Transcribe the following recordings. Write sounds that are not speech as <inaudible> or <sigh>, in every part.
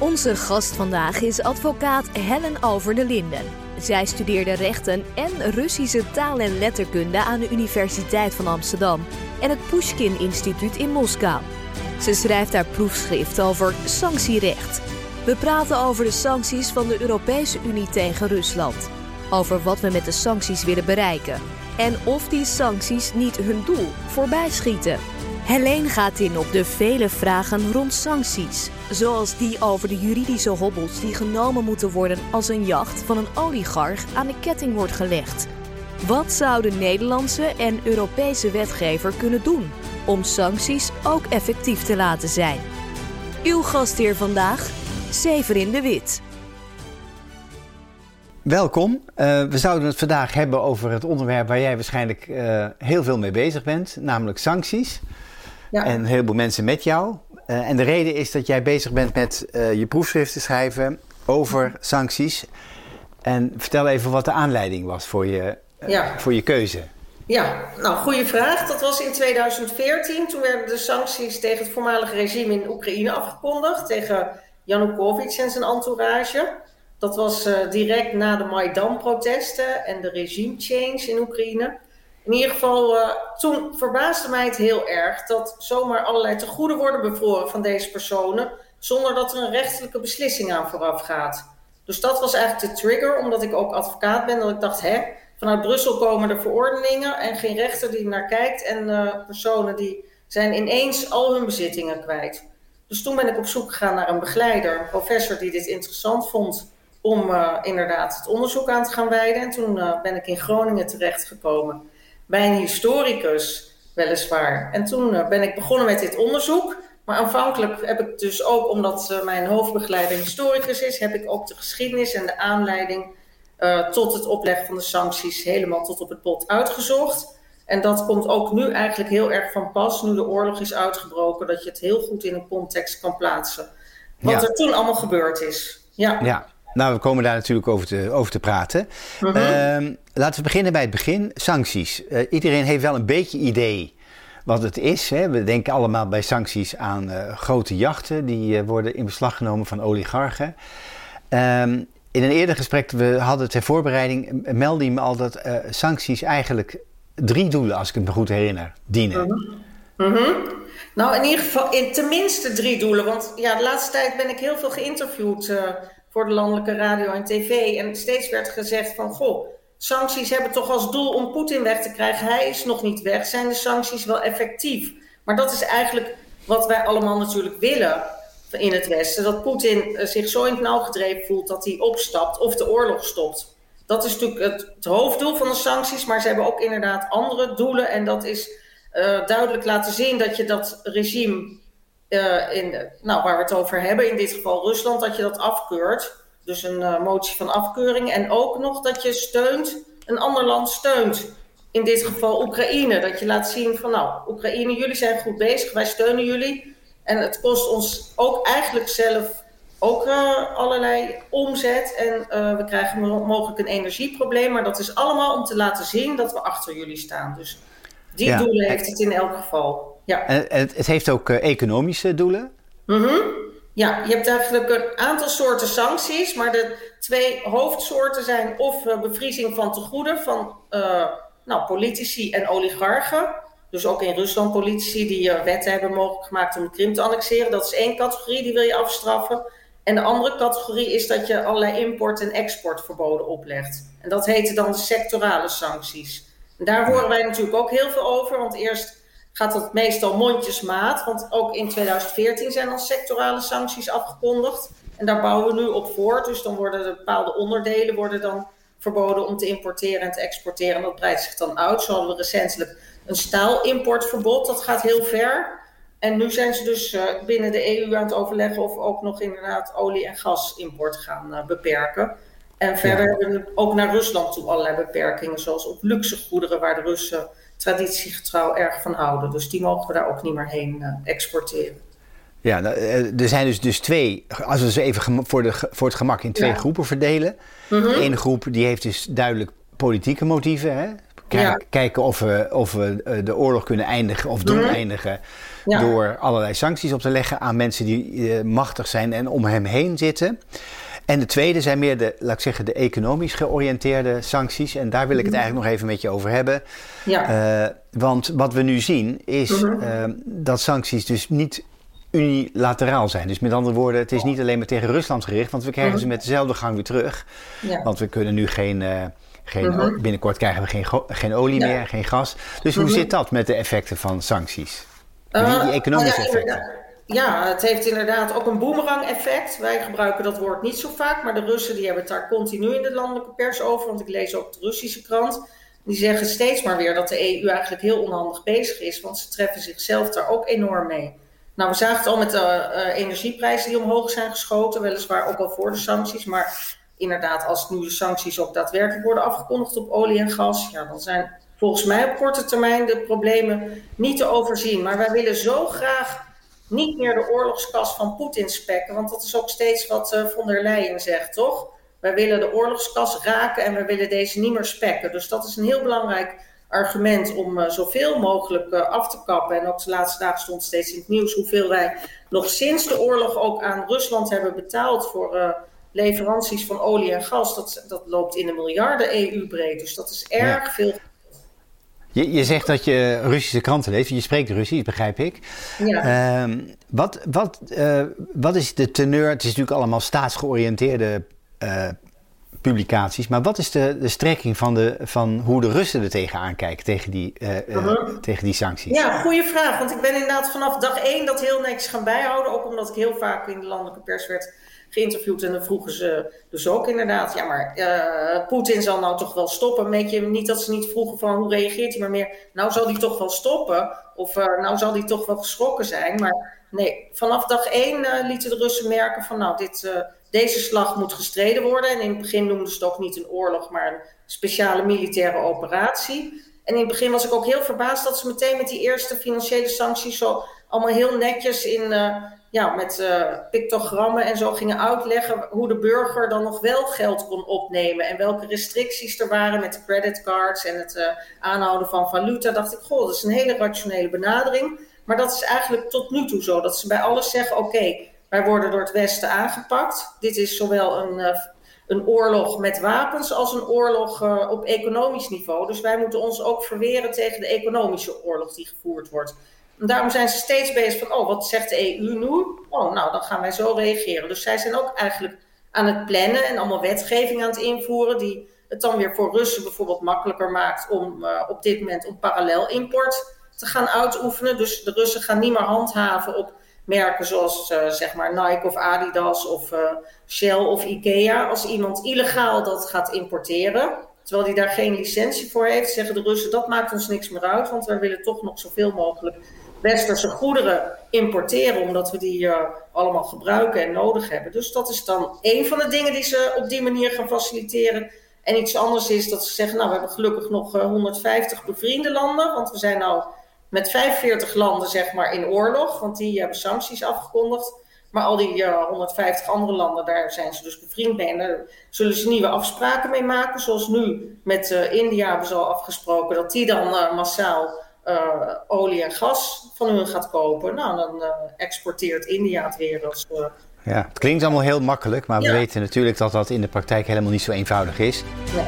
Onze gast vandaag is advocaat Helen Over de Linden. Zij studeerde rechten en Russische taal en letterkunde aan de Universiteit van Amsterdam en het Pushkin Instituut in Moskou. Ze schrijft haar proefschrift over sanctierecht. We praten over de sancties van de Europese Unie tegen Rusland. Over wat we met de sancties willen bereiken. En of die sancties niet hun doel voorbij schieten. Helene gaat in op de vele vragen rond sancties. Zoals die over de juridische hobbels die genomen moeten worden als een jacht van een oligarch aan de ketting wordt gelegd. Wat zou de Nederlandse en Europese wetgever kunnen doen om sancties ook effectief te laten zijn? Uw gastheer vandaag, Severin de Wit. Welkom. Uh, we zouden het vandaag hebben over het onderwerp waar jij waarschijnlijk uh, heel veel mee bezig bent, namelijk sancties. Ja. En een heleboel mensen met jou. Uh, en de reden is dat jij bezig bent met je proefschrift te schrijven over sancties. En vertel even wat de aanleiding was voor je, ja. voor je keuze. Ja, nou, goede vraag. Dat was in 2014. Toen werden de sancties tegen het voormalige regime in Oekraïne afgekondigd. Tegen Yanukovych en zijn entourage. Dat was direct na de Maidan-protesten en de regime change in Oekraïne. In ieder geval, uh, toen verbaasde mij het heel erg dat zomaar allerlei tegoeden worden bevroren van deze personen, zonder dat er een rechtelijke beslissing aan vooraf gaat. Dus dat was eigenlijk de trigger, omdat ik ook advocaat ben, dat ik dacht, hè, vanuit Brussel komen er verordeningen en geen rechter die naar kijkt en uh, personen die zijn ineens al hun bezittingen kwijt. Dus toen ben ik op zoek gegaan naar een begeleider, een professor die dit interessant vond om uh, inderdaad het onderzoek aan te gaan wijden. En toen ben ik in Groningen terechtgekomen bij een historicus, weliswaar. En toen uh, ben ik begonnen met dit onderzoek. Maar aanvankelijk heb ik dus ook, omdat mijn hoofdbegeleider historicus is, heb ik ook de geschiedenis en de aanleiding tot het opleggen van de sancties helemaal tot op het pot uitgezocht. En dat komt ook nu eigenlijk heel erg van pas, nu de oorlog is uitgebroken, dat je het heel goed in een context kan plaatsen. Wat er toen allemaal gebeurd is. Ja. ja. Nou, we komen daar natuurlijk over te, over te praten. Uh -huh. laten we beginnen bij het begin. Sancties. Uh, iedereen heeft wel een beetje idee wat het is. Hè. We denken allemaal bij sancties aan uh, grote jachten die uh, worden in beslag genomen van oligarchen. Um, in een eerder gesprek, we hadden ter voorbereiding, meldde je me al dat sancties eigenlijk drie doelen, als ik het me goed herinner, dienen. -huh. -huh. Nou, in ieder geval in tenminste drie doelen. Want ja, de laatste tijd ben ik heel veel geïnterviewd voor de landelijke radio en tv. En steeds werd gezegd van, goh, sancties hebben toch als doel om Poetin weg te krijgen. Hij is nog niet weg. Zijn de sancties wel effectief? Maar dat is eigenlijk wat wij allemaal natuurlijk willen in het Westen. Dat Poetin eh, zich zo in het nauw gedreven voelt dat hij opstapt of de oorlog stopt. Dat is natuurlijk het, hoofddoel van de sancties, maar ze hebben ook inderdaad andere doelen. En dat is uh, duidelijk laten zien dat je dat regime uh, in, nou, waar we het over hebben, in dit geval Rusland, dat je dat afkeurt. Dus een uh, motie van afkeuring. En ook nog dat je steunt, een ander land steunt. In dit geval Oekraïne. Dat je laat zien van nou, Oekraïne, jullie zijn goed bezig, wij steunen jullie. En het kost ons ook eigenlijk zelf ook uh, allerlei omzet. En we krijgen mogelijk een energieprobleem. Maar dat is allemaal om te laten zien dat we achter jullie staan. Dus die ja. doelen heeft het in elk geval. Ja. En het, het heeft ook uh, economische doelen? Mm -hmm. Ja, je hebt eigenlijk een aantal soorten sancties, maar de twee hoofdsoorten zijn of uh, bevriezing van tegoeden van uh, nou, politici en oligarchen. Dus ook in Rusland politici die wetten hebben mogelijk gemaakt om de Krim te annexeren. Dat is één categorie, die wil je afstraffen. En de andere categorie is dat je allerlei import- en exportverboden oplegt. En dat heten dan de sectorale sancties. En daar horen wij natuurlijk ook heel veel over, want eerst gaat dat meestal mondjesmaat. Want ook in 2014 zijn al sectorale sancties afgekondigd. En daar bouwen we nu op voort. Dus dan worden de bepaalde onderdelen worden dan verboden om te importeren en te exporteren. En dat breidt zich dan uit. Zo hadden we recentelijk een staalimportverbod. Dat gaat heel ver. En nu zijn ze dus uh, binnen de EU aan het overleggen of we ook nog inderdaad olie- en gasimport gaan uh, beperken. En verder hebben we ook naar Rusland toe allerlei beperkingen, zoals op luxe goederen waar de Russen traditiegetrouw erg van houden. Dus die mogen we daar ook niet meer heen uh, exporteren. Ja, nou, er zijn dus, dus twee, als we ze even voor, de, voor het gemak in twee ja. groepen verdelen. Mm -hmm. Ene groep die heeft dus duidelijk politieke motieven. Hè? kijken of we, of we de oorlog kunnen eindigen of doen mhm. eindigen. Door allerlei sancties op te leggen aan mensen die machtig zijn en om hem heen zitten. En de tweede zijn meer de, laat ik zeggen, de economisch georiënteerde sancties. En daar wil ik het mhm. eigenlijk nog even met je over hebben. Ja. Uh, want wat we nu zien is mhm. uh, dat sancties dus niet unilateraal zijn. Dus met andere woorden, het is niet alleen maar tegen Rusland gericht, want we krijgen mhm. ze met dezelfde gang weer terug. Ja. Want we kunnen nu geen. Uh, geen, Binnenkort krijgen we geen, geen olie meer, geen gas. Dus hoe zit dat met de effecten van sancties? Die, die economische effecten? Ja, het heeft inderdaad ook een boemerang-effect. Wij gebruiken dat woord niet zo vaak, maar de Russen die hebben het daar continu in de landelijke pers over. Want ik lees ook de Russische krant. Die zeggen steeds maar weer dat de EU eigenlijk heel onhandig bezig is, want ze treffen zichzelf daar ook enorm mee. Nou, we zagen het al met de uh, energieprijzen die omhoog zijn geschoten, weliswaar ook al voor de sancties. Maar inderdaad, als nu de sancties ook daadwerkelijk worden afgekondigd op olie en gas, ja, dan zijn volgens mij op korte termijn de problemen niet te overzien. Maar wij willen zo graag niet meer de oorlogskas van Poetin spekken. Want dat is ook steeds wat uh, von der Leyen zegt, toch? Wij willen de oorlogskas raken en we willen deze niet meer spekken. Dus dat is een heel belangrijk argument om uh, zoveel mogelijk uh, af te kappen. En ook de laatste dagen stond steeds in het nieuws hoeveel wij nog sinds de oorlog ook aan Rusland hebben betaald voor leveranties van olie en gas. Dat, dat loopt in de miljarden EU-breed. Dus dat is erg veel je, je zegt dat je Russische kranten leest. Je spreekt Russisch, begrijp ik. Ja. Uh, wat, wat, uh, wat is de teneur? Het is natuurlijk allemaal staatsgeoriënteerde uh, publicaties. Maar wat is de, de strekking van, de, van hoe de Russen er tegenaan kijken, tegen die, uh, tegen die sancties? Ja, goede vraag. Want ik ben inderdaad vanaf dag één dat heel netjes gaan bijhouden. Ook omdat ik heel vaak in de landelijke pers werd geïnterviewd. En dan vroegen ze dus ook inderdaad, ja, maar uh, Poetin zal nou toch wel stoppen. Weet je niet dat ze niet vroegen van hoe reageert hij, maar meer, nou zal hij toch wel stoppen. Of uh, nou zal hij toch wel geschrokken zijn. Maar nee, vanaf dag één uh, lieten de Russen merken van nou, dit, deze slag moet gestreden worden. En in het begin noemden ze het ook niet een oorlog, maar een speciale militaire operatie. En in het begin was ik ook heel verbaasd dat ze meteen met die eerste financiële sancties zo allemaal heel netjes in ja, met uh, pictogrammen en zo gingen uitleggen hoe de burger dan nog wel geld kon opnemen en welke restricties er waren met de creditcards en het uh, aanhouden van valuta. Dacht ik, goh, dat is een hele rationele benadering. Maar dat is eigenlijk tot nu toe zo, dat ze bij alles zeggen, oké, wij worden door het Westen aangepakt. Dit is zowel een, uh, een oorlog met wapens als een oorlog op economisch niveau. Dus wij moeten ons ook verweren tegen de economische oorlog die gevoerd wordt. En daarom zijn ze steeds bezig van, oh, wat zegt de EU nu? Oh, nou, dan gaan wij zo reageren. Dus zij zijn ook eigenlijk aan het plannen en allemaal wetgeving aan het invoeren, die het dan weer voor Russen bijvoorbeeld makkelijker maakt om uh, op dit moment om parallel import te gaan uitoefenen. Dus de Russen gaan niet meer handhaven op merken zoals uh, zeg maar Nike of Adidas of uh, Shell of Ikea. Als iemand illegaal dat gaat importeren, terwijl die daar geen licentie voor heeft, zeggen de Russen dat maakt ons niks meer uit, want wij willen toch nog zoveel mogelijk westerse goederen importeren, omdat we die uh, allemaal gebruiken en nodig hebben. Dus dat is dan een van de dingen die ze op die manier gaan faciliteren. En iets anders is dat ze zeggen, nou we hebben gelukkig nog uh, 150 bevriende landen, want we zijn nou met 45 landen zeg maar in oorlog, want die hebben sancties afgekondigd. Maar al die uh, 150 andere landen, daar zijn ze dus bevriend mee. En daar zullen ze nieuwe afspraken mee maken. Zoals nu met India hebben ze al afgesproken dat die dan massaal uh, olie en gas van hun gaat kopen, nou, dan uh, exporteert India het weer als. Uh, ja, het klinkt allemaal heel makkelijk, maar we weten natuurlijk dat dat in de praktijk helemaal niet zo eenvoudig is. Ja.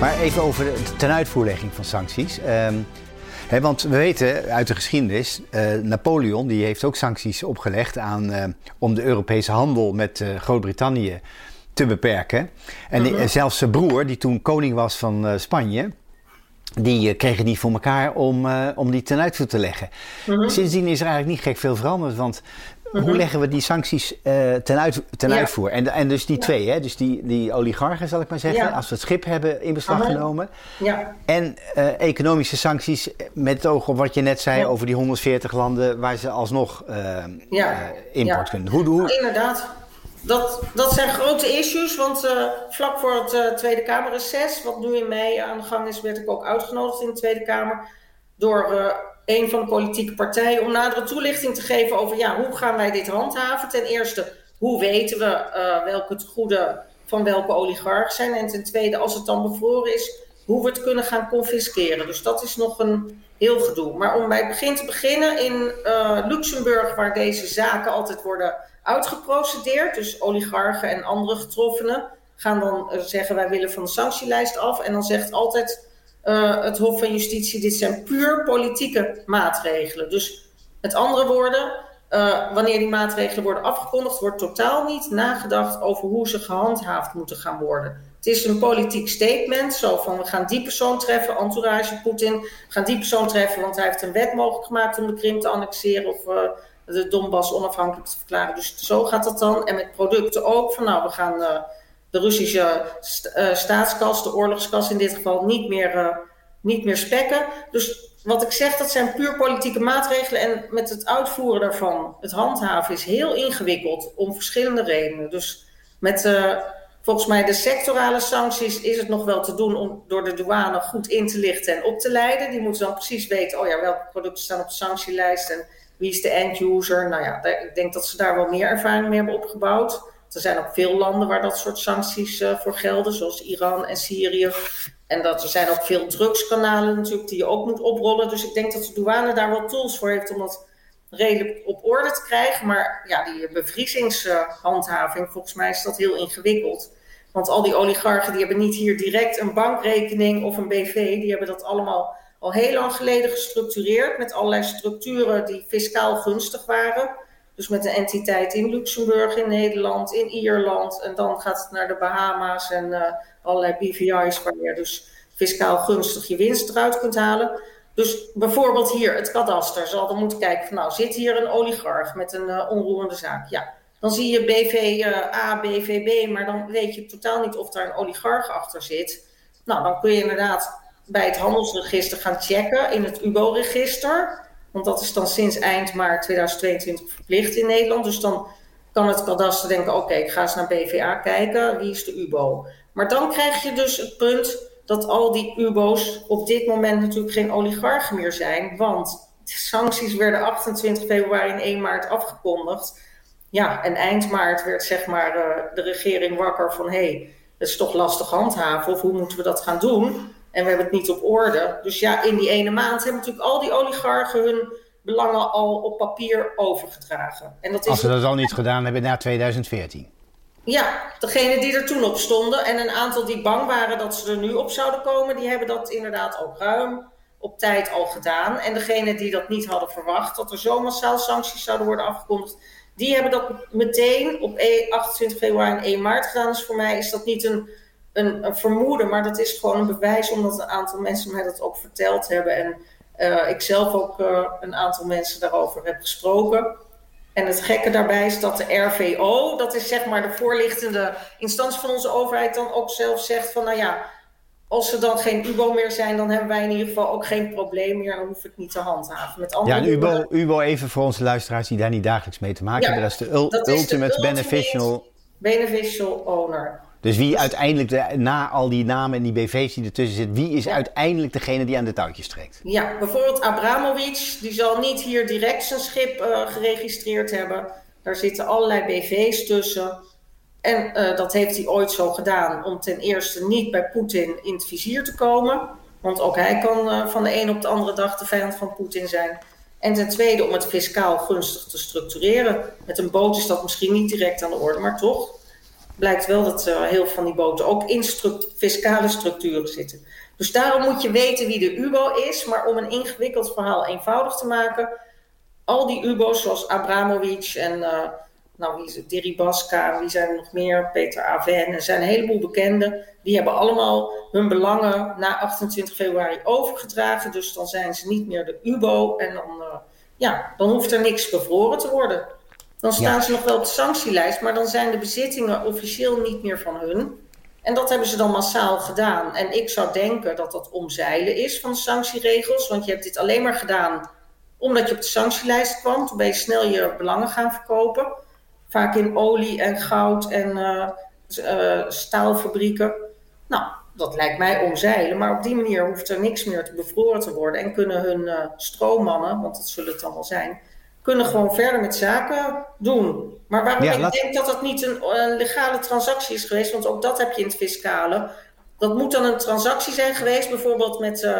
Maar even over de tenuitvoerlegging van sancties. Um, hè, want we weten uit de geschiedenis, Napoleon die heeft ook sancties opgelegd aan, om de Europese handel met Groot-Brittannië te beperken. En mhm. -huh. zelfs zijn broer, die toen koning was van Spanje, die uh, kregen niet voor elkaar om, uh, om die ten uitvoer te leggen. Mm Sindsdien is er eigenlijk niet gek veel veranderd, want mm -hmm. hoe leggen we die sancties uh, ten, uit, ten ja. uitvoer? En, en dus die ja. twee, hè? dus die, die oligarchen zal ik maar zeggen, ja. als we het schip hebben in beslag genomen. En economische sancties met het oog op wat je net zei over die 140 landen waar ze alsnog import kunnen. Hoe, hoe... Inderdaad dat, dat zijn grote issues, want uh, vlak voor het uh, Tweede Kamerreces, wat nu in mei aan de gang is, werd ik ook uitgenodigd in de Tweede Kamer door uh, een van de politieke partijen om nadere toelichting te geven over ja, hoe gaan wij dit handhaven. Ten eerste, hoe weten we welke het goede van welke oligarch zijn? En ten tweede, als het dan bevroren is, hoe we het kunnen gaan confisceren. Dus dat is nog een heel gedoe. Maar om bij het begin te beginnen, in Luxemburg, waar deze zaken altijd worden uitgeprocedeerd, dus oligarchen en andere getroffenen, gaan dan uh, zeggen wij willen van de sanctielijst af. En dan zegt altijd uh, het Hof van Justitie, dit zijn puur politieke maatregelen. Dus met andere woorden, uh, wanneer die maatregelen worden afgekondigd, wordt totaal niet nagedacht over hoe ze gehandhaafd moeten gaan worden. Het is een politiek statement, zo van we gaan die persoon treffen, entourage Poetin, we gaan die persoon treffen, want hij heeft een wet mogelijk gemaakt om de Krim te annexeren of de Donbass onafhankelijk te verklaren. Dus zo gaat dat dan. En met producten ook, van nou, we gaan uh, de Russische st staatskas, de oorlogskas in dit geval, niet meer, niet meer spekken. Dus wat ik zeg, dat zijn puur politieke maatregelen. En met het uitvoeren daarvan, het handhaven, is heel ingewikkeld om verschillende redenen. Dus met volgens mij de sectorale sancties is het nog wel te doen om door de douane goed in te lichten en op te leiden. Die moeten dan precies weten, oh ja, welke producten staan op de sanctielijst en wie is de end user. Nou ja, ik denk dat ze daar wel meer ervaring mee hebben opgebouwd. Er zijn ook veel landen waar dat soort sancties uh, voor gelden, zoals Iran en Syrië. En dat er zijn ook veel drugskanalen natuurlijk die je ook moet oprollen. Dus ik denk dat de douane daar wel tools voor heeft om dat redelijk op orde te krijgen. Maar ja, die bevriezingshandhaving, volgens mij is dat heel ingewikkeld. Want al die oligarchen die hebben niet hier direct een bankrekening of een BV. Die hebben dat allemaal al heel lang geleden gestructureerd met allerlei structuren die fiscaal gunstig waren. Dus met een entiteit in Luxemburg, in Nederland, in Ierland. En dan gaat het naar de Bahama's en uh, allerlei BVI's waar je dus fiscaal gunstig je winst eruit kunt halen. Dus bijvoorbeeld hier, het kadaster zal dan moeten kijken van nou, zit hier een oligarch met een uh, onroerende zaak? Ja, dan zie je BV uh, A, BVB, maar dan weet je totaal niet of daar een oligarch achter zit. Nou, dan kun je inderdaad bij het handelsregister gaan checken in het UBO-register. Want dat is dan sinds eind maart 2022 verplicht in Nederland. Dus dan kan het kadaster denken, oké, ik ga eens naar BVA kijken, wie is de UBO? Maar dan krijg je dus het punt dat al die UBO's op dit moment natuurlijk geen oligarchen meer zijn. Want de sancties werden 28 februari en 1 maart afgekondigd. Ja, en eind maart werd zeg maar uh, de regering wakker van... hé, hey, dat is toch lastig handhaven of hoe moeten we dat gaan doen? En we hebben het niet op orde. Dus ja, in die ene maand hebben natuurlijk al die oligarchen hun belangen al op papier overgedragen. En dat is Als ze dat al niet gedaan hebben na 2014. Ja, degene die er toen op stonden en een aantal die bang waren dat ze er nu op zouden komen, die hebben dat inderdaad ook ruim op tijd al gedaan. En degene die dat niet hadden verwacht, dat er zo massaal sancties zouden worden afgekondigd, die hebben dat meteen op 28 februari en 1 maart gedaan. Dus voor mij is dat niet een een, een, vermoeden, maar dat is gewoon een bewijs omdat een aantal mensen mij dat ook verteld hebben. En uh, ik zelf ook uh, een aantal mensen daarover heb gesproken. En het gekke daarbij is dat de RVO, dat is zeg maar de voorlichtende instantie van onze overheid, dan ook zelf zegt van nou ja, als er dan geen UBO meer zijn, dan hebben wij in ieder geval ook geen probleem meer. Dan hoef ik niet te handhaven. Met andere ja, een UBO, UBO even voor onze luisteraars die daar niet dagelijks mee te maken hebben. Dat is de, ul dat ultimate, is de beneficial... beneficial owner. Dus wie uiteindelijk, de, na al die namen en die BV's die ertussen zitten, wie is uiteindelijk degene die aan de touwtjes trekt? Ja, bijvoorbeeld Abramovic, die zal niet hier direct zijn schip uh, geregistreerd hebben. Daar zitten allerlei BV's tussen. En uh, dat heeft hij ooit zo gedaan om ten eerste niet bij Poetin in het vizier te komen. Want ook hij kan uh, van de een op de andere dag de vijand van Poetin zijn. En ten tweede om het fiscaal gunstig te structureren. Met een boot is dat misschien niet direct aan de orde, maar toch blijkt wel dat uh, heel veel van die boten ook in fiscale structuren zitten. Dus daarom moet je weten wie de UBO is. Maar om een ingewikkeld verhaal eenvoudig te maken, al die UBO's zoals Abramovic en uh, nou, wie is Deribaska, wie zijn er nog meer, Peter Aven, er zijn een heleboel bekenden. Die hebben allemaal hun belangen na 28 februari overgedragen. Dus dan zijn ze niet meer de UBO en dan, uh, ja, dan hoeft er niks bevroren te worden. Dan staan ze nog wel op de sanctielijst, maar dan zijn de bezittingen officieel niet meer van hun. En dat hebben ze dan massaal gedaan. En ik zou denken dat dat omzeilen is van de sanctieregels, want je hebt dit alleen maar gedaan omdat je op de sanctielijst kwam. Toen ben je snel je belangen gaan verkopen. Vaak in olie en goud en uh, uh, staalfabrieken. Nou, dat lijkt mij omzeilen. Maar op die manier hoeft er niks meer te bevroren te worden. En kunnen hun uh, stroommannen, want dat zullen het dan wel zijn, kunnen gewoon verder met zaken doen. Maar waarom ik denk dat dat niet een, een, legale transactie is geweest, want ook dat heb je in het fiscale. Dat moet dan een transactie zijn geweest, bijvoorbeeld met, uh,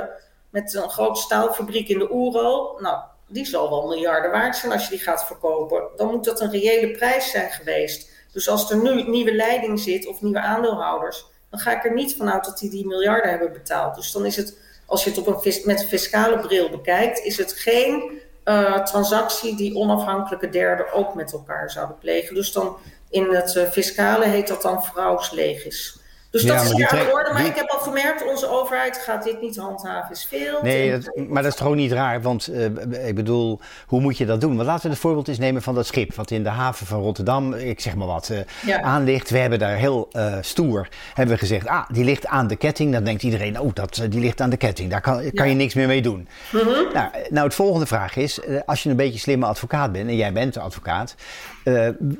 met een grote staalfabriek in de Oerol. Nou, die zal wel miljarden waard zijn als je die gaat verkopen. Dan moet dat een reële prijs zijn geweest. Dus als er nu nieuwe leiding zit of nieuwe aandeelhouders, dan ga ik er niet vanuit dat die die miljarden hebben betaald. Dus dan is het, als je het op een, met een fiscale bril bekijkt, is het geen uh, transactie die onafhankelijke derden ook met elkaar zouden plegen. Dus dan in het uh, fiscale heet dat dan vrouwslegis. Dus dat is weer aan de orde. Maar ik heb al gemerkt, onze overheid gaat dit niet handhaven, is veel. Nee, maar dat is gewoon niet raar. Want uh, ik bedoel, hoe moet je dat doen? Want laten we het voorbeeld eens nemen van dat schip... wat in de haven van Rotterdam, ik zeg maar wat, uh, ja. aan ligt. We hebben daar heel uh, stoer hebben we gezegd... ah, die ligt aan de ketting. Dan denkt iedereen, oh, dat, die ligt aan de ketting. Daar kan, kan je niks meer mee doen. Mm -hmm. nou, nou, het volgende vraag is... als je een beetje slimme advocaat bent... en jij bent de advocaat...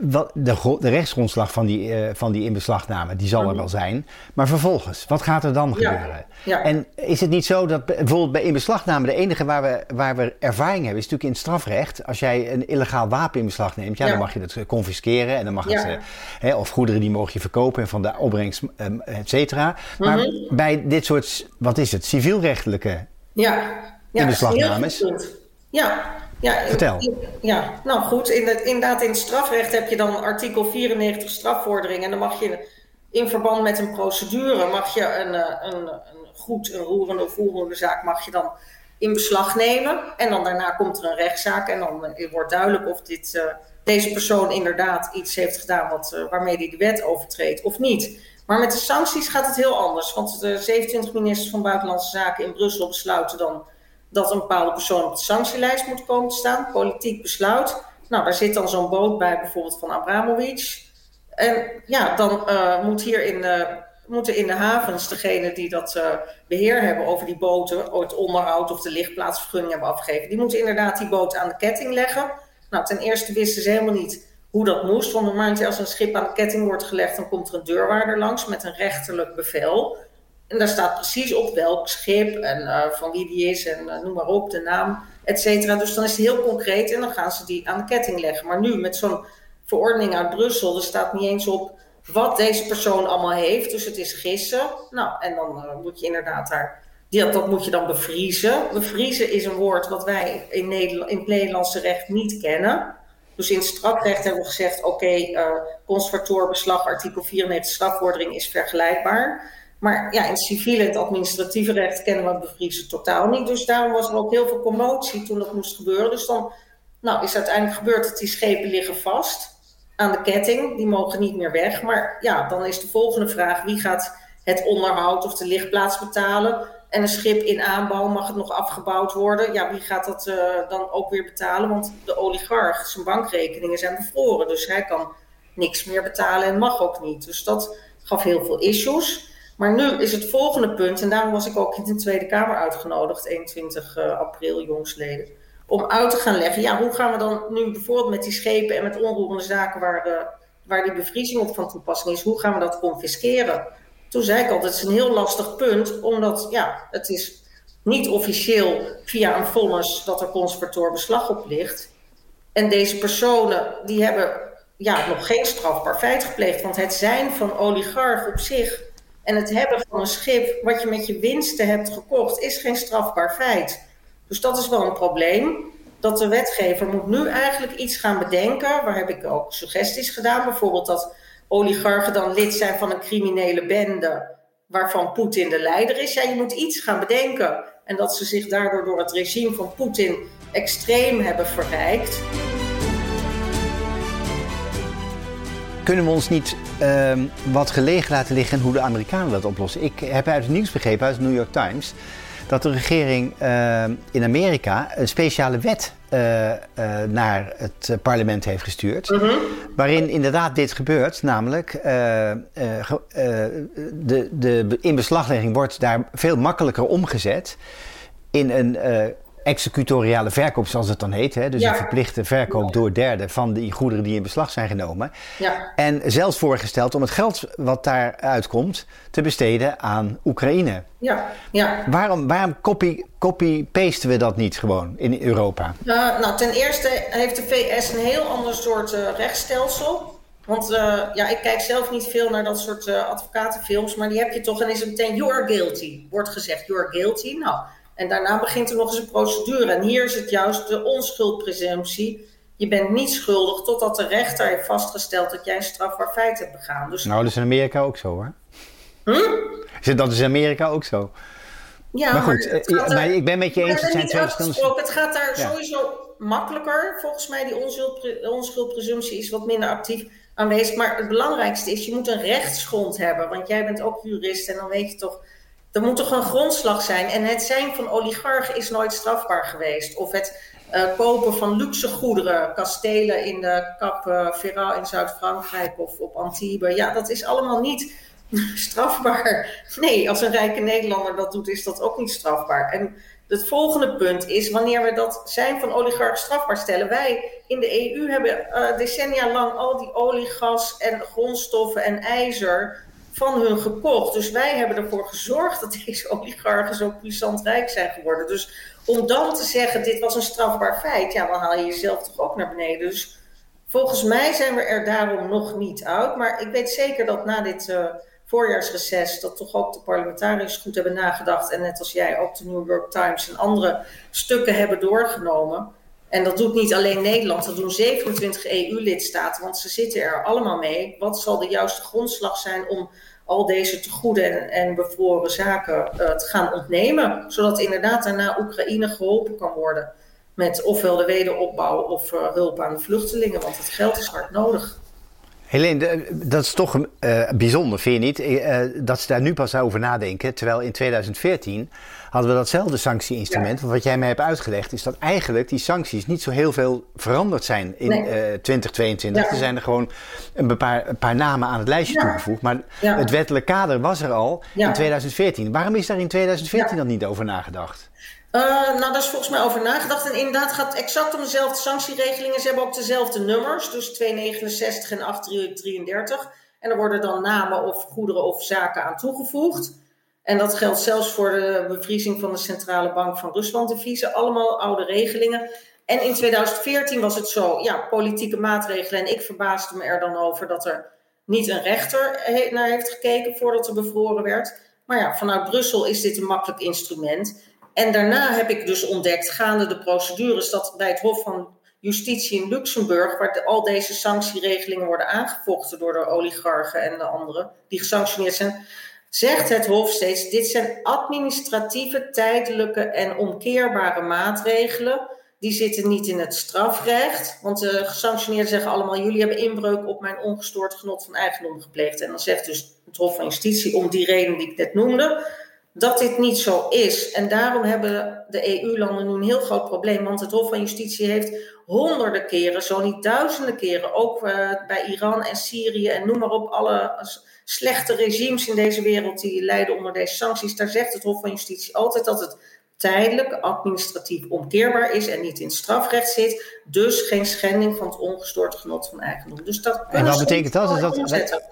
wat, de, de rechtsgrondslag van die, van die inbeslagname, die zal er wel zijn... Maar vervolgens, wat gaat er dan gebeuren? Ja. En is het niet zo dat bijvoorbeeld bij inbeslagname de enige waar we, waar we ervaring hebben, is natuurlijk in het strafrecht. Als jij een illegaal wapen in beslag neemt, ja, dan mag je dat confisceren en dan mag het, hè, of goederen die mag je verkopen en van de opbrengst, um, et cetera. Maar mm -hmm. bij dit soort, wat is het, civielrechtelijke ja. Ja, inbeslagnames. Ja, ja, Vertel. Ja, nou goed. In het, inderdaad, in het strafrecht heb je dan artikel 94 strafvordering. En dan mag je in verband met een procedure mag je een, eh, een, een goed, een roerende of voerende zaak mag je dan in beslag nemen. En dan daarna komt er een rechtszaak en dan eh, wordt duidelijk of dit, uh, deze persoon inderdaad iets heeft gedaan wat, uh, waarmee hij de wet overtreedt of niet. Maar met de sancties gaat het heel anders. Want de 27 ministers van Buitenlandse Zaken in Brussel besluiten dan dat een bepaalde persoon op de sanctielijst moet komen te staan. Politiek besluit. Nou, daar zit dan zo'n boot bij, bijvoorbeeld van Abramovic. En ja, dan uh, moet hier in moeten in de havens degene die dat uh, beheer hebben over die boten, het onderhoud of de lichtplaatsvergunning hebben afgegeven, die moeten inderdaad die boot aan de ketting leggen. Nou, ten eerste wisten ze helemaal niet hoe dat moest. Want normaal als een schip aan de ketting wordt gelegd, dan komt er een deurwaarder langs met een rechterlijk bevel. En daar staat precies op welk schip en uh, van wie die is en uh, noem maar op, de naam, et cetera. Dus dan is het heel concreet en dan gaan ze die aan de ketting leggen. Maar nu met zo'n verordening uit Brussel. Er staat niet eens op wat deze persoon allemaal heeft. Dus het is gissen. Nou, en dan uh, moet je inderdaad daar. Dat, dat moet je dan bevriezen. Bevriezen is een woord wat wij in, Nederland, in het Nederlandse recht niet kennen. Dus in het strafrecht hebben we gezegd: oké, okay, conservatorbeslag, artikel 94 strafvordering is vergelijkbaar. Maar ja, in het civiele het administratieve recht kennen we bevriezen totaal niet. Dus daarom was er ook heel veel commotie toen dat moest gebeuren. Dus dan nou, is uiteindelijk gebeurd dat die schepen liggen vast aan de ketting. Die mogen niet meer weg. Maar ja, dan is de volgende vraag: wie gaat het onderhoud of de lichtplaats betalen? En een schip in aanbouw mag het nog afgebouwd worden. Ja, wie gaat dat uh, dan ook weer betalen? Want de oligarch, zijn bankrekeningen zijn bevroren. Dus hij kan niks meer betalen en mag ook niet. Dus dat gaf heel veel issues. Maar nu is het volgende punt, en daarom was ik ook in de Tweede Kamer uitgenodigd, 21 uh, eh, april, jongsleden om uit te gaan leggen. Ja, hoe gaan we dan nu bijvoorbeeld met die schepen en met onroerende zaken waar, uh, waar die bevriezing op van toepassing is, hoe gaan we dat confisceren? Toen zei ik altijd, het is een heel lastig punt, omdat ja, het is niet officieel via een vonnis dat er conservator beslag op ligt. En deze personen die hebben ja, nog geen strafbaar feit gepleegd, want het zijn van oligarch op zich en het hebben van een schip wat je met je winsten hebt gekocht, is geen strafbaar feit. Dus dat is wel een probleem. Dat de wetgever moet nu eigenlijk iets gaan bedenken. Waar heb ik ook suggesties gedaan. Bijvoorbeeld dat oligarchen dan lid zijn van een criminele bende. Waarvan Poetin de leider is. Ja, je moet iets gaan bedenken. En dat ze zich daardoor door het regime van Poetin extreem hebben verrijkt. Kunnen we ons niet uh, wat gelegen laten liggen hoe de Amerikanen dat oplossen? Ik heb uit het nieuws begrepen, uit de New York Times dat de regering uh, in Amerika een speciale wet uh, uh, naar het parlement heeft gestuurd. -hmm. Waarin inderdaad dit gebeurt, namelijk de, de inbeslaglegging wordt daar veel makkelijker omgezet in een executoriale verkoop, zoals het dan heet. Hè? Dus een verplichte verkoop door derden van die goederen die in beslag zijn genomen. Ja. En zelfs voorgesteld om het geld wat daaruit komt te besteden aan Oekraïne. Ja, ja. Waarom, waarom copy, copy-pasten we dat niet gewoon in Europa? Uh, nou, ten eerste heeft de VS een heel ander soort uh, rechtsstelsel. Want ja, ik kijk zelf niet veel naar dat soort advocatenfilms, maar die heb je toch en is het meteen you are guilty. Wordt gezegd you are guilty. Nou, en daarna begint er nog eens een procedure. En hier is het juist de onschuldpresumptie. Je bent niet schuldig totdat de rechter heeft vastgesteld dat jij een strafbaar feit hebt begaan. Dus... Nou, dat is in Amerika ook zo hoor. Hm? Dat is in Amerika ook zo. Ja, maar goed, maar, eh, maar ik ben met je eens, het zijn twee verschillende... Het gaat daar sowieso makkelijker. Volgens mij, die onschuldpresumptie is wat minder actief aanwezig. Maar het belangrijkste is, je moet een rechtsgrond hebben. Want jij bent ook jurist en dan weet je toch er moet toch een grondslag zijn. En het zijn van oligarchen is nooit strafbaar geweest. Of het uh, kopen van luxe goederen, kastelen in de Cap uh, in Zuid-Frankrijk of op Antibes. Ja, dat is allemaal niet <laughs> strafbaar. Nee, als een rijke Nederlander dat doet, is dat ook niet strafbaar. En het volgende punt is, wanneer we dat zijn van oligarchen strafbaar stellen. Wij in de EU hebben uh, decennia lang al die olie, gas en grondstoffen en ijzer van hun gekocht. Dus wij hebben ervoor gezorgd dat deze oligarchen zo puissant rijk zijn geworden. Dus om dan te zeggen, dit was een strafbaar feit, ja, dan haal je jezelf toch ook naar beneden. Dus volgens mij zijn we er daarom nog niet uit. Maar ik weet zeker dat na dit uh, voorjaarsreces, dat toch ook de parlementariërs goed hebben nagedacht. En net als jij ook de New York Times en andere stukken hebben doorgenomen. En dat doet niet alleen Nederland, dat doen 27 EU-lidstaten, want ze zitten er allemaal mee. Wat zal de juiste grondslag zijn om al deze tegoeden en, en bevroren zaken uh, te gaan ontnemen. Zodat inderdaad daarna Oekraïne geholpen kan worden met ofwel de wederopbouw of uh, hulp aan de vluchtelingen, want het geld is hard nodig. Helene, dat is toch uh, bijzonder, vind je niet? Dat ze daar nu pas over nadenken. Terwijl in 2014 hadden we datzelfde sanctieinstrument. Ja. Wat jij mij hebt uitgelegd, is dat eigenlijk die sancties niet zo heel veel veranderd zijn in nee. uh, 2022. Ja. Er zijn er gewoon een paar, een paar namen aan het lijstje toegevoegd. Maar het wettelijk kader was er al in 2014. Waarom is daar in 2014 dan niet over nagedacht? Uh, nou, daar is volgens mij over nagedacht. En inderdaad gaat het exact om dezelfde sanctieregelingen. Ze hebben ook dezelfde nummers, dus 269 en 833. En er worden dan namen of goederen of zaken aan toegevoegd. En dat geldt zelfs voor de bevriezing van de Centrale Bank van Rusland deviezen. Allemaal oude regelingen. En in 2014 was het zo, ja, politieke maatregelen. En ik verbaasde me er dan over dat er niet een rechter naar heeft gekeken voordat er bevroren werd. Maar ja, vanuit Brussel is dit een makkelijk instrument. En daarna heb ik dus ontdekt, gaande de procedures, dat bij het Hof van Justitie in Luxemburg, waar de, al deze sanctieregelingen worden aangevochten door de oligarchen en de anderen die gesanctioneerd zijn, zegt het Hof steeds: dit zijn administratieve, tijdelijke en omkeerbare maatregelen. Die zitten niet in het strafrecht. Want de gesanctioneerden zeggen allemaal: jullie hebben inbreuk op mijn ongestoord genot van eigendom gepleegd. En dan zegt dus het Hof van Justitie, om die reden die ik net noemde, dat dit niet zo is. En daarom hebben de EU-landen nu een heel groot probleem. Want het Hof van Justitie heeft honderden keren, zo niet duizenden keren, ook uh, bij Iran en Syrië en noem maar op, alle slechte regimes in deze wereld die lijden onder deze sancties. Daar zegt het Hof van Justitie altijd dat het tijdelijk administratief omkeerbaar is en niet in strafrecht zit. Dus geen schending van het ongestoord genot van eigendom. Dus dat en wat betekent dat? Is dat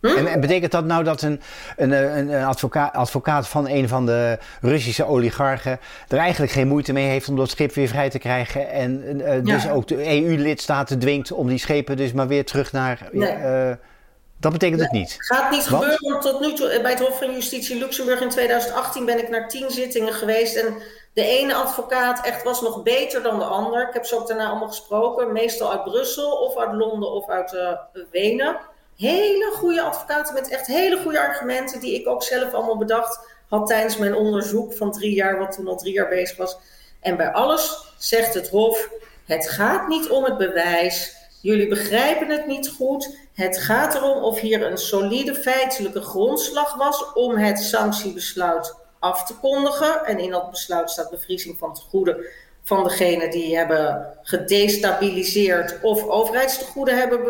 Hm? En, en, betekent dat nou dat een, een, een advocaat, advocaat, van een van de Russische oligarchen er eigenlijk geen moeite mee heeft om dat schip weer vrij te krijgen en uh, dus ook de EU-lidstaten dwingt om die schepen dus maar weer terug naar... Nee. Uh, dat betekent het niet. Gaat niet gebeuren, want tot nu toe bij het Hof van Justitie Luxemburg in 2018 ben ik naar tien zittingen geweest en de ene advocaat echt was nog beter dan de ander. Ik heb ze ook daarna allemaal gesproken, meestal uit Brussel of uit Londen of uit uh, Wenen hele goede advocaten met echt hele goede argumenten, die ik ook zelf allemaal bedacht had tijdens mijn onderzoek van drie jaar, wat toen al drie jaar bezig was. En bij alles zegt het Hof: het gaat niet om het bewijs. Jullie begrijpen het niet goed. Het gaat erom of hier een solide feitelijke grondslag was om het sanctiebesluit af te kondigen. En in dat besluit staat bevriezing van het goede van degene die hebben gedestabiliseerd of overheidstegoeden hebben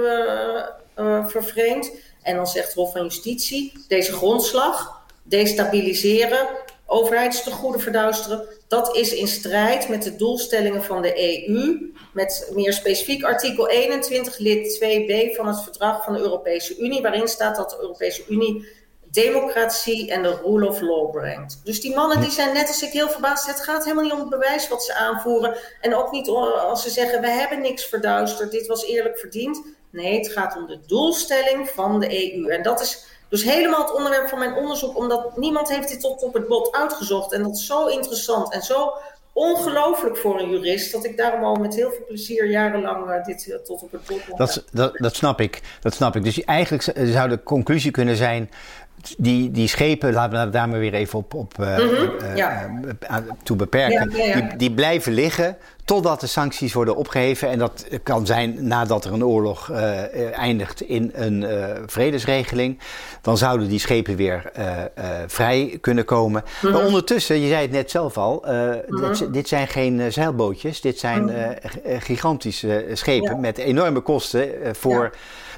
uh, vervreemd. En dan zegt het Hof van Justitie, deze grondslag, destabiliseren, overheidstegoeden verduisteren, dat is in strijd met de doelstellingen van de EU, met meer specifiek artikel 21 lid 2b van het verdrag van de Europese Unie, waarin staat dat de Europese Unie democratie en de rule of law brengt. Dus die mannen die zijn net als ik heel verbaasd. Het gaat helemaal niet om het bewijs wat ze aanvoeren. En ook niet als ze zeggen, we hebben niks verduisterd, dit was eerlijk verdiend. Nee, het gaat om de doelstelling van de EU. En dat is dus helemaal het onderwerp van mijn onderzoek, omdat niemand heeft dit tot op het bot uitgezocht. En dat is zo interessant en zo ongelooflijk voor een jurist, dat ik daarom al met heel veel plezier jarenlang uh, dit uh, tot op het bot dat, dat, dat snap ik, dat snap ik. Dus eigenlijk zou de conclusie kunnen zijn die, die schepen, laten we daar maar weer even op, op uh, toe beperken, Die, die, blijven liggen totdat de sancties worden opgeheven. En dat kan zijn nadat er een oorlog eindigt in een vredesregeling. Dan zouden die schepen weer vrij kunnen komen. Maar mhm. ondertussen, je zei het net zelf al, mhm. dit, dit, zijn geen zeilbootjes. Dit zijn mhm. gigantische schepen met enorme kosten voor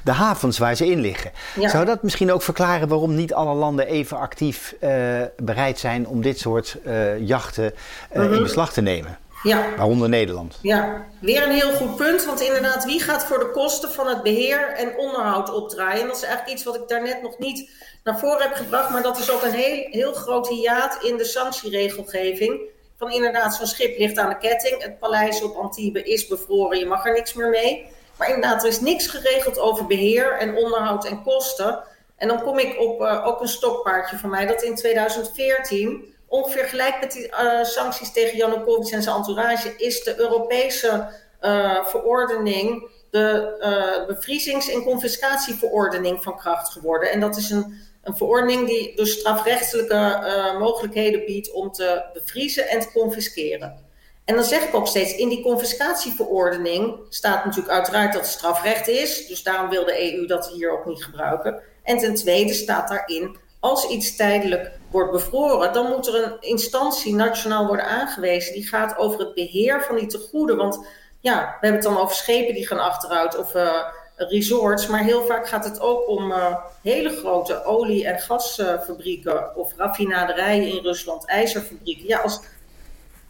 de havens waar ze in liggen. Zou dat misschien ook verklaren waarom niet alle landen even actief uh, bereid zijn om dit soort uh, jachten uh, in mhm. beslag te nemen? Ja. Waaronder Nederland. Ja, weer een heel goed punt. Want inderdaad, wie gaat voor de kosten van het beheer en onderhoud opdraaien? En dat is eigenlijk iets wat ik daarnet nog niet naar voren heb gebracht. Maar dat is ook een heel, heel groot hiaat in de sanctieregelgeving. Van inderdaad, zo'n schip ligt aan de ketting. Het paleis op Antibes is bevroren. Je mag er niks meer mee. Maar inderdaad, er is niks geregeld over beheer en onderhoud en kosten. En dan kom ik op uh, ook een stokpaardje van mij, dat in 2014, ongeveer gelijk met die uh, sancties tegen Janukovic en zijn entourage, is de Europese uh, verordening, de bevriezings- en confiscatieverordening van kracht geworden. En dat is een, een verordening die dus strafrechtelijke mogelijkheden biedt om te bevriezen en te confisceren. En dan zeg ik ook steeds, in die confiscatieverordening staat natuurlijk uiteraard dat het strafrecht is. Dus daarom wil de EU dat hier ook niet gebruiken. En ten tweede staat daarin, als iets tijdelijk wordt bevroren, dan moet er een instantie nationaal worden aangewezen. Die gaat over het beheer van die tegoeden. Want ja, we hebben het dan over schepen die gaan achteruit of uh, resorts. Maar heel vaak gaat het ook om uh, hele grote olie- en gasfabrieken of raffinaderijen in Rusland, ijzerfabrieken. Ja, als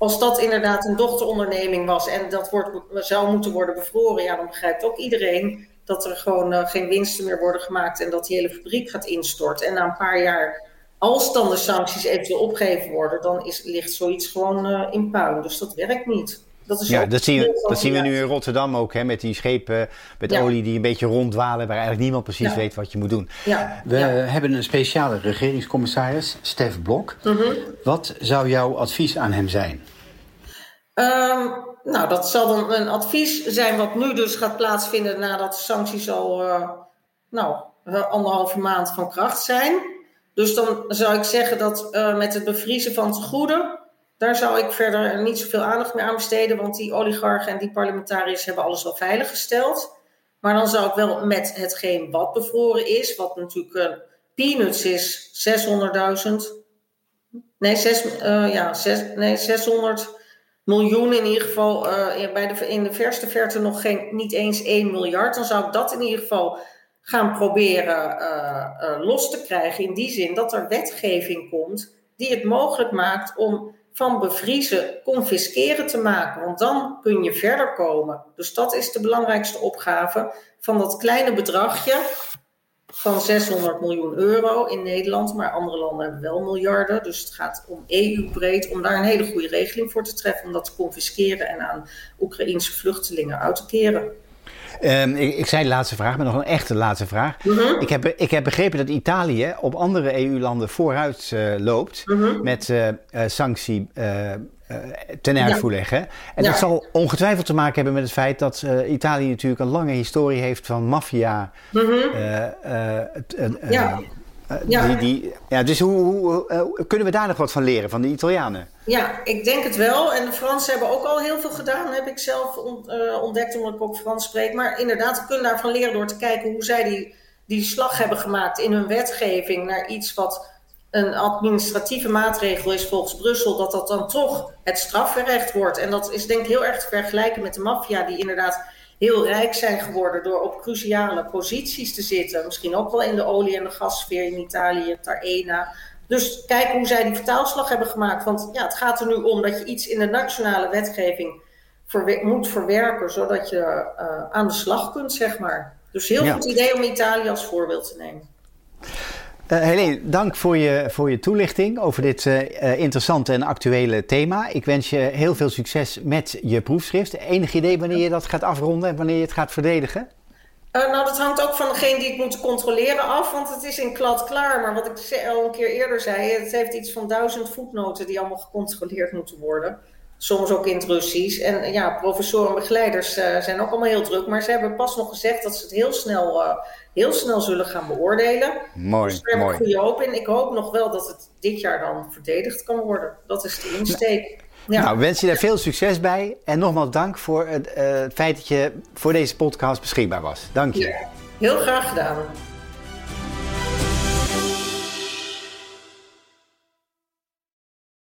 als dat inderdaad een dochteronderneming was en dat wordt, zou moeten worden bevroren, ja, dan begrijpt ook iedereen dat er gewoon uh, geen winsten meer worden gemaakt en dat die hele fabriek gaat instorten. En na een paar jaar, als dan de sancties eventueel opgegeven worden, dan is, ligt zoiets gewoon uh, in puin. Dus dat werkt niet. Dat is ja, dat zien, we, dat zien we nu in Rotterdam ook, hè, met die schepen met olie die een beetje ronddwalen, waar eigenlijk niemand precies weet wat je moet doen. Ja. We hebben een speciale regeringscommissaris, Stef Blok. Mhm. Wat zou jouw advies aan hem zijn? Um, nou, dat zal dan een advies zijn wat nu dus gaat plaatsvinden nadat de sancties al uh, nou, anderhalve maand van kracht zijn. Dus dan zou ik zeggen dat uh, met het bevriezen van tegoeden, daar zou ik verder niet zoveel aandacht meer aan besteden, want die oligarchen en die parlementariërs hebben alles al veiliggesteld. Maar dan zou ik wel met hetgeen wat bevroren is, wat natuurlijk uh, peanuts is, 600.000. Nee, 6, ja, 6, nee, 600 miljoen in ieder geval, uh, bij de, in de verste verte nog geen, niet eens 1 miljard. Dan zou ik dat in ieder geval gaan proberen uh, uh, los te krijgen. In die zin dat er wetgeving komt die het mogelijk maakt om van bevriezen confisceren te maken. Want dan kun je verder komen. Dus dat is de belangrijkste opgave van dat kleine bedragje van 600 miljoen euro in Nederland, maar andere landen hebben wel miljarden. Dus het gaat om EU-breed om daar een hele goede regeling voor te treffen, om dat te confisceren en aan Oekraïense vluchtelingen uit te keren. Um, ik, ik, zei de laatste vraag, maar nog een echte laatste vraag. Mhm. ik, heb, ik heb begrepen dat Italië op andere EU-landen vooruit uh, loopt mhm. met uh, uh, sanctie ten uitvoer leggen. En dat zal ongetwijfeld te maken hebben met het feit dat Italië natuurlijk een lange historie heeft van maffia. Mhm. ja. Ja. Die, die, ja, dus hoe, hoe kunnen we daar nog wat van leren, van de Italianen? Ja, ik denk het wel. En de Fransen hebben ook al heel veel gedaan, heb ik zelf ontdekt, omdat ik ook Frans spreek. Maar inderdaad, we kunnen daarvan leren door te kijken hoe zij die, die slag hebben gemaakt in hun wetgeving naar iets wat een administratieve maatregel is volgens Brussel, dat dat dan toch het strafrecht wordt. En dat is denk ik heel erg te vergelijken met de maffia, die inderdaad heel rijk zijn geworden door op cruciale posities te zitten. Misschien ook wel in de olie- en de gassfeer in Italië, Tarena. Dus kijken hoe zij die vertaalslag hebben gemaakt. Want ja, het gaat er nu om dat je iets in de nationale wetgeving moet verwerken, zodat je uh, aan de slag kunt, zeg maar. Dus heel goed idee om Italië als voorbeeld te nemen. Uh, Helene, dank voor je, voor je toelichting over dit uh, interessante en actuele thema. Ik wens je heel veel succes met je proefschrift. Enig idee wanneer je dat gaat afronden en wanneer je het gaat verdedigen? Nou, dat hangt ook van degene die het moet controleren af, want het is in klad klaar. Maar wat ik al een keer eerder zei, het heeft iets van duizend voetnoten die allemaal gecontroleerd moeten worden soms ook in het Russisch. En ja, professoren en begeleiders zijn ook allemaal heel druk. Maar ze hebben pas nog gezegd dat ze het heel snel, heel snel zullen gaan beoordelen. Mooi, dus daar heb ik goede hoop in. Ik hoop nog wel dat het dit jaar dan verdedigd kan worden. Dat is de insteek. Ja. Nou, wens je daar veel succes bij. En nogmaals dank voor het, uh, het feit dat je voor deze podcast beschikbaar was. Dank je. Ja, heel graag gedaan.